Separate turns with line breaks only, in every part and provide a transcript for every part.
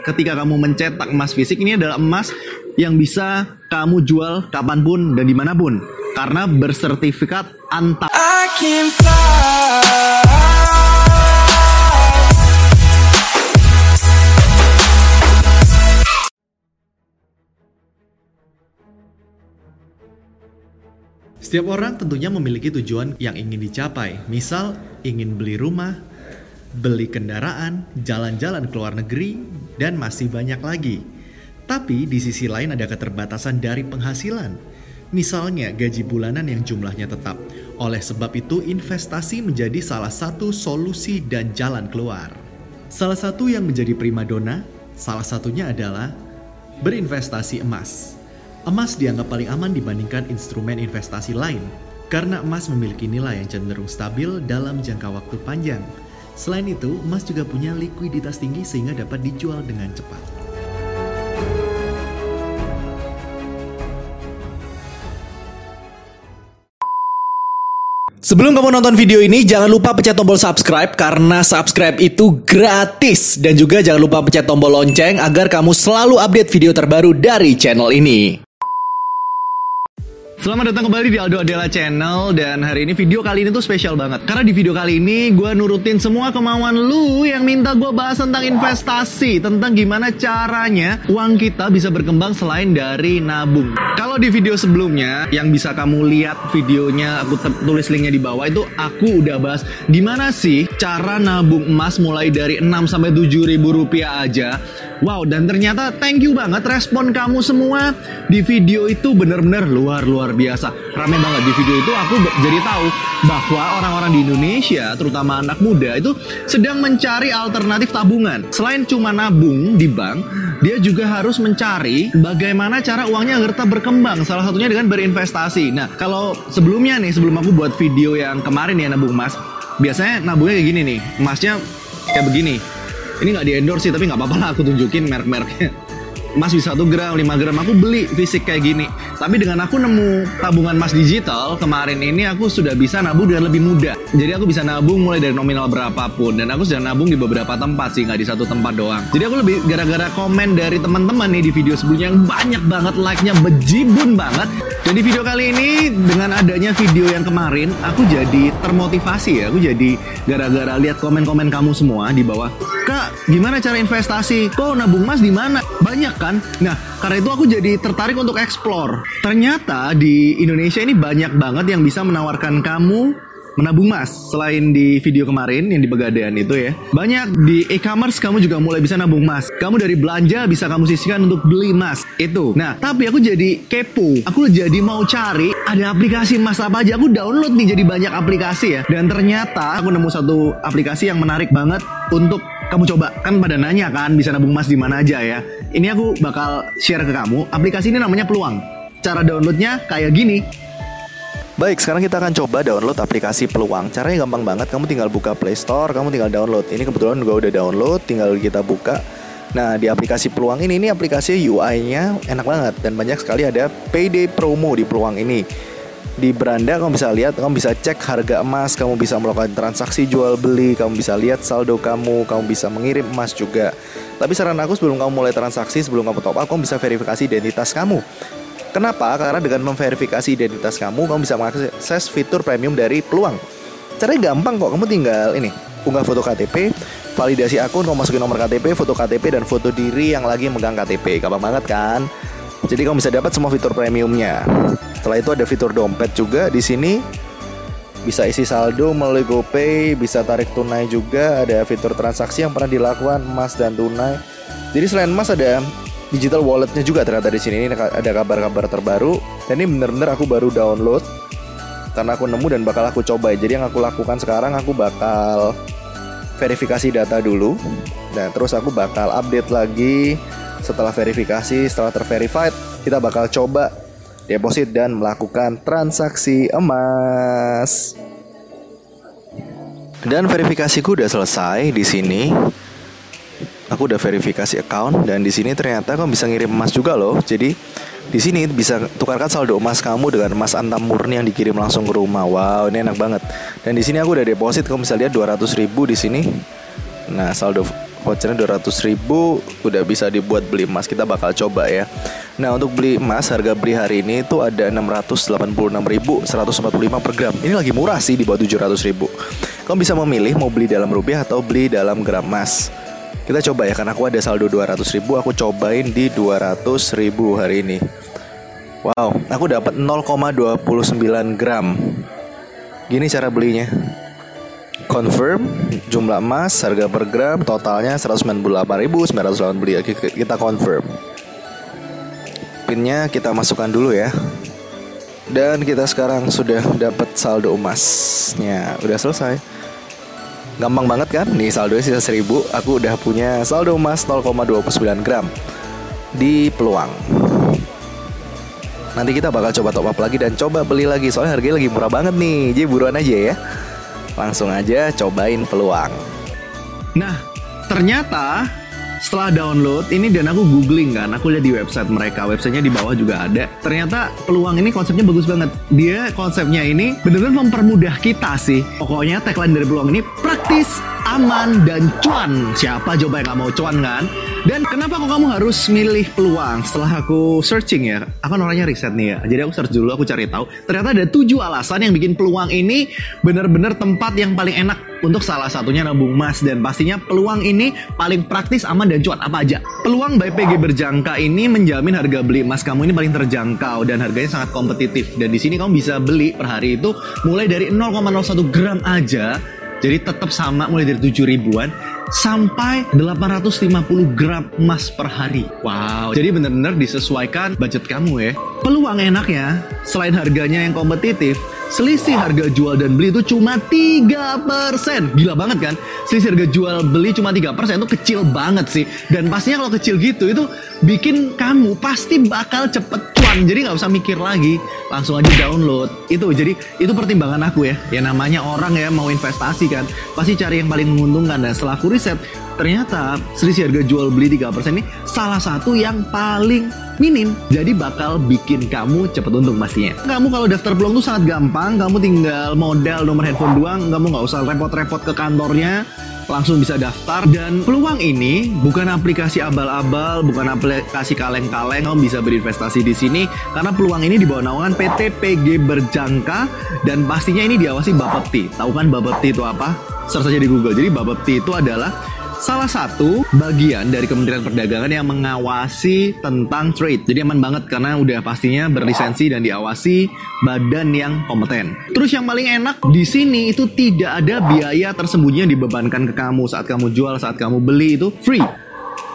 Ketika kamu mencetak emas fisik ini adalah emas yang bisa kamu jual kapan pun dan di mana pun karena bersertifikat antar.
Setiap orang tentunya memiliki tujuan yang ingin dicapai. Misal, ingin beli rumah, beli kendaraan, jalan-jalan ke luar negeri, dan masih banyak lagi. Tapi di sisi lain ada keterbatasan dari penghasilan. Misalnya gaji bulanan yang jumlahnya tetap. Oleh sebab itu investasi menjadi salah satu solusi dan jalan keluar. Salah satu yang menjadi primadona, salah satunya adalah berinvestasi emas. Emas dianggap paling aman dibandingkan instrumen investasi lain karena emas memiliki nilai yang cenderung stabil dalam jangka waktu panjang. Selain itu, emas juga punya likuiditas tinggi sehingga dapat dijual dengan cepat.
Sebelum kamu nonton video ini, jangan lupa pencet tombol subscribe karena subscribe itu gratis. Dan juga jangan lupa pencet tombol lonceng agar kamu selalu update video terbaru dari channel ini.
Selamat datang kembali di Aldo Adela Channel dan hari ini video kali ini tuh spesial banget karena di video kali ini gue nurutin semua kemauan lu yang minta gue bahas tentang investasi tentang gimana caranya uang kita bisa berkembang selain dari nabung. Kalau di video sebelumnya yang bisa kamu lihat videonya aku tulis linknya di bawah itu aku udah bahas gimana sih cara nabung emas mulai dari 6 sampai 7 ribu rupiah aja Wow, dan ternyata thank you banget respon kamu semua di video itu bener-bener luar-luar biasa. Rame banget di video itu aku jadi tahu bahwa orang-orang di Indonesia, terutama anak muda itu sedang mencari alternatif tabungan. Selain cuma nabung di bank, dia juga harus mencari bagaimana cara uangnya agar tetap berkembang. Salah satunya dengan berinvestasi. Nah, kalau sebelumnya nih, sebelum aku buat video yang kemarin ya nabung emas, biasanya nabungnya kayak gini nih, emasnya kayak begini ini nggak di endorse sih tapi nggak apa-apa lah aku tunjukin merek-mereknya emas bisa 1 gram, 5 gram aku beli fisik kayak gini. Tapi dengan aku nemu tabungan emas digital kemarin ini aku sudah bisa nabung dengan lebih mudah. Jadi aku bisa nabung mulai dari nominal berapapun dan aku sudah nabung di beberapa tempat sih nggak di satu tempat doang. Jadi aku lebih gara-gara komen dari teman-teman nih di video sebelumnya yang banyak banget like-nya bejibun banget. Dan di video kali ini dengan adanya video yang kemarin aku jadi termotivasi ya. Aku jadi gara-gara lihat komen-komen kamu semua di bawah. Kak, gimana cara investasi? Kok nabung emas di mana? Banyak kan? Nah, karena itu aku jadi tertarik untuk explore. Ternyata di Indonesia ini banyak banget yang bisa menawarkan kamu menabung emas. Selain di video kemarin yang di Pegadaian itu ya. Banyak di e-commerce kamu juga mulai bisa nabung emas. Kamu dari belanja bisa kamu sisihkan untuk beli emas. Itu. Nah tapi aku jadi kepo. Aku jadi mau cari ada aplikasi emas apa aja. Aku download nih jadi banyak aplikasi ya. Dan ternyata aku nemu satu aplikasi yang menarik banget untuk kamu coba kan pada nanya kan bisa nabung emas di mana aja ya ini aku bakal share ke kamu aplikasi ini namanya peluang cara downloadnya kayak gini
Baik, sekarang kita akan coba download aplikasi Peluang. Caranya gampang banget, kamu tinggal buka Play Store, kamu tinggal download. Ini kebetulan juga udah download, tinggal kita buka. Nah, di aplikasi Peluang ini, ini aplikasi UI-nya enak banget dan banyak sekali ada payday promo di Peluang ini. Di beranda kamu bisa lihat, kamu bisa cek harga emas, kamu bisa melakukan transaksi jual beli, kamu bisa lihat saldo kamu, kamu bisa mengirim emas juga. Tapi saran aku sebelum kamu mulai transaksi, sebelum kamu top up, kamu bisa verifikasi identitas kamu. Kenapa? Karena dengan memverifikasi identitas kamu, kamu bisa mengakses fitur premium dari Peluang. Caranya gampang kok, kamu tinggal ini, unggah foto KTP, validasi akun, kamu masukin nomor KTP, foto KTP, dan foto diri yang lagi megang KTP. Gampang banget kan? Jadi kamu bisa dapat semua fitur premiumnya. Setelah itu ada fitur dompet juga di sini. Bisa isi saldo melalui GoPay, bisa tarik tunai juga, ada fitur transaksi yang pernah dilakukan emas dan tunai. Jadi selain emas ada digital walletnya juga ternyata di sini ini ada kabar-kabar terbaru dan ini bener-bener aku baru download karena aku nemu dan bakal aku coba jadi yang aku lakukan sekarang aku bakal verifikasi data dulu dan terus aku bakal update lagi setelah verifikasi setelah terverified kita bakal coba deposit dan melakukan transaksi emas dan verifikasiku udah selesai di sini aku udah verifikasi account dan di sini ternyata kamu bisa ngirim emas juga loh. Jadi di sini bisa tukarkan saldo emas kamu dengan emas antam murni yang dikirim langsung ke rumah. Wow, ini enak banget. Dan di sini aku udah deposit, kamu bisa lihat 200 ribu di sini. Nah, saldo vouchernya 200 ribu udah bisa dibuat beli emas kita bakal coba ya. Nah untuk beli emas harga beli hari ini itu ada 686.145 per gram. Ini lagi murah sih di bawah 700 ribu. Kamu bisa memilih mau beli dalam rupiah atau beli dalam gram emas. Kita coba ya karena aku ada saldo 200 ribu aku cobain di 200 ribu hari ini. Wow aku dapat 0,29 gram. Gini cara belinya confirm jumlah emas harga per gram totalnya 198.980 beli kita confirm. Pinnya kita masukkan dulu ya. Dan kita sekarang sudah dapat saldo emasnya. Udah selesai. Gampang banget kan? Nih saldo sisa 1000 aku udah punya saldo emas 0,29 gram di peluang. Nanti kita bakal coba top up lagi dan coba beli lagi. Soalnya harganya lagi murah banget nih. Jadi buruan aja ya Langsung aja cobain peluang.
Nah, ternyata setelah download ini dan aku googling kan, aku lihat di website mereka, websitenya di bawah juga ada. Ternyata peluang ini konsepnya bagus banget. Dia konsepnya ini benar-benar mempermudah kita sih. Pokoknya tagline dari peluang ini praktis, aman, dan cuan. Siapa coba yang gak mau cuan kan? Dan kenapa kok kamu harus milih peluang? Setelah aku searching ya, aku orangnya riset nih ya. Jadi aku search dulu, aku cari tahu. Ternyata ada tujuh alasan yang bikin peluang ini benar-benar tempat yang paling enak untuk salah satunya nabung emas dan pastinya peluang ini paling praktis, aman dan cuan apa aja. Peluang by PG berjangka ini menjamin harga beli emas kamu ini paling terjangkau dan harganya sangat kompetitif. Dan di sini kamu bisa beli per hari itu mulai dari 0,01 gram aja jadi tetap sama mulai dari 7 ribuan sampai 850 gram emas per hari. Wow, jadi benar-benar disesuaikan budget kamu ya. Peluang enaknya, selain harganya yang kompetitif, selisih harga jual dan beli itu cuma 3%. Gila banget kan? Selisih harga jual beli cuma 3% itu kecil banget sih. Dan pastinya kalau kecil gitu itu bikin kamu pasti bakal cepet cuan. Jadi nggak usah mikir lagi, langsung aja download. Itu jadi itu pertimbangan aku ya. Ya namanya orang ya mau investasi kan, pasti cari yang paling menguntungkan. Dan setelah aku riset, ternyata selisih harga jual beli 3% ini salah satu yang paling minim. Jadi bakal bikin kamu cepet untung pastinya. Kamu kalau daftar peluang tuh sangat gampang. Kamu tinggal modal nomor handphone doang. Kamu nggak usah repot-repot ke kantornya langsung bisa daftar dan peluang ini bukan aplikasi abal-abal, bukan aplikasi kaleng-kaleng. Kamu bisa berinvestasi di sini karena peluang ini di bawah naungan PT PG Berjangka dan pastinya ini diawasi Bapepti. Tahu kan Bapepti itu apa? Search saja di Google. Jadi Bapepti itu adalah salah satu bagian dari Kementerian Perdagangan yang mengawasi tentang trade. Jadi aman banget karena udah pastinya berlisensi dan diawasi badan yang kompeten. Terus yang paling enak di sini itu tidak ada biaya tersembunyi yang dibebankan ke kamu saat kamu jual, saat kamu beli itu free.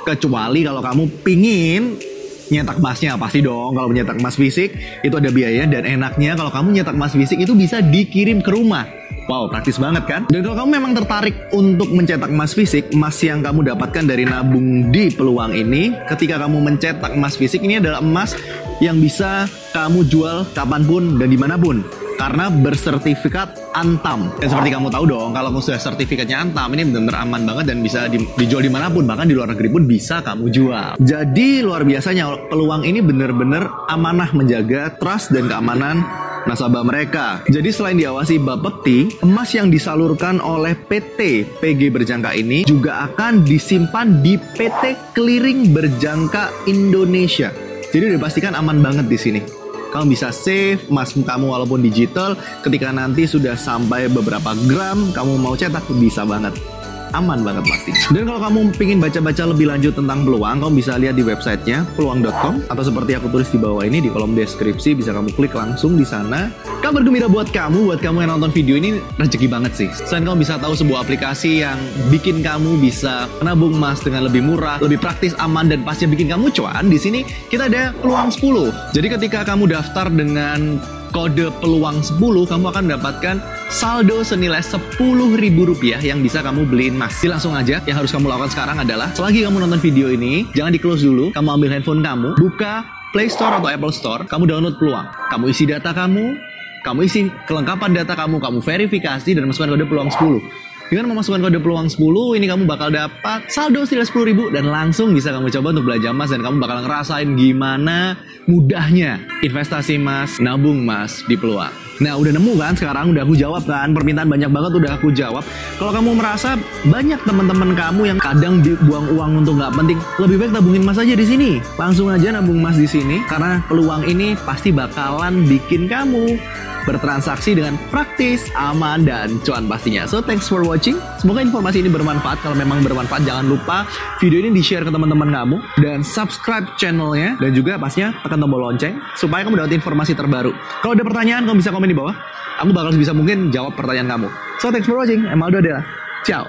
Kecuali kalau kamu pingin nyetak emasnya pasti dong. Kalau menyetak emas fisik itu ada biaya dan enaknya. Kalau kamu nyetak emas fisik itu bisa dikirim ke rumah. Wow, praktis banget kan? Dan kalau kamu memang tertarik untuk mencetak emas fisik, emas yang kamu dapatkan dari nabung di peluang ini, ketika kamu mencetak emas fisik, ini adalah emas yang bisa kamu jual kapan pun dan di mana pun karena bersertifikat Antam. Dan seperti kamu tahu dong, kalau kamu sudah sertifikatnya Antam, ini benar-benar aman banget dan bisa di, dijual di mana pun, bahkan di luar negeri pun bisa kamu jual. Jadi luar biasanya peluang ini benar-benar amanah menjaga trust dan keamanan nasabah mereka. Jadi selain diawasi Bapepti, emas yang disalurkan oleh PT PG Berjangka ini juga akan disimpan di PT Clearing Berjangka Indonesia. Jadi udah pastikan aman banget di sini. Kamu bisa save emas kamu walaupun digital, ketika nanti sudah sampai beberapa gram, kamu mau cetak bisa banget aman banget pasti. Dan kalau kamu ingin baca-baca lebih lanjut tentang peluang, kamu bisa lihat di websitenya peluang.com atau seperti aku tulis di bawah ini di kolom deskripsi bisa kamu klik langsung di sana. Kabar gembira buat kamu, buat kamu yang nonton video ini rezeki banget sih. Selain kamu bisa tahu sebuah aplikasi yang bikin kamu bisa menabung emas dengan lebih murah, lebih praktis, aman dan pasti bikin kamu cuan. Di sini kita ada peluang 10. Jadi ketika kamu daftar dengan kode peluang 10 kamu akan mendapatkan saldo senilai 10 ribu rupiah yang bisa kamu beliin emas. Jadi langsung aja yang harus kamu lakukan sekarang adalah selagi kamu nonton video ini jangan di close dulu, kamu ambil handphone kamu, buka Play Store atau Apple Store, kamu download peluang. Kamu isi data kamu, kamu isi kelengkapan data kamu, kamu verifikasi dan masukkan kode peluang 10. Dengan memasukkan kode peluang 10, ini kamu bakal dapat saldo senilai 10 ribu dan langsung bisa kamu coba untuk belanja emas dan kamu bakal ngerasain gimana mudahnya investasi emas, nabung emas di peluang. Nah udah nemu kan sekarang udah aku jawab kan permintaan banyak banget udah aku jawab. Kalau kamu merasa banyak teman-teman kamu yang kadang dibuang uang untuk nggak penting, lebih baik tabungin emas aja di sini. Langsung aja nabung emas di sini karena peluang ini pasti bakalan bikin kamu bertransaksi dengan praktis, aman, dan cuan pastinya. So, thanks for watching. Semoga informasi ini bermanfaat. Kalau memang bermanfaat, jangan lupa video ini di-share ke teman-teman kamu. Dan subscribe channelnya. Dan juga pastinya tekan tombol lonceng supaya kamu dapat informasi terbaru. Kalau ada pertanyaan, kamu bisa komen di bawah. Aku bakal bisa mungkin jawab pertanyaan kamu. So, thanks for watching. Emaldo Adela. Ciao.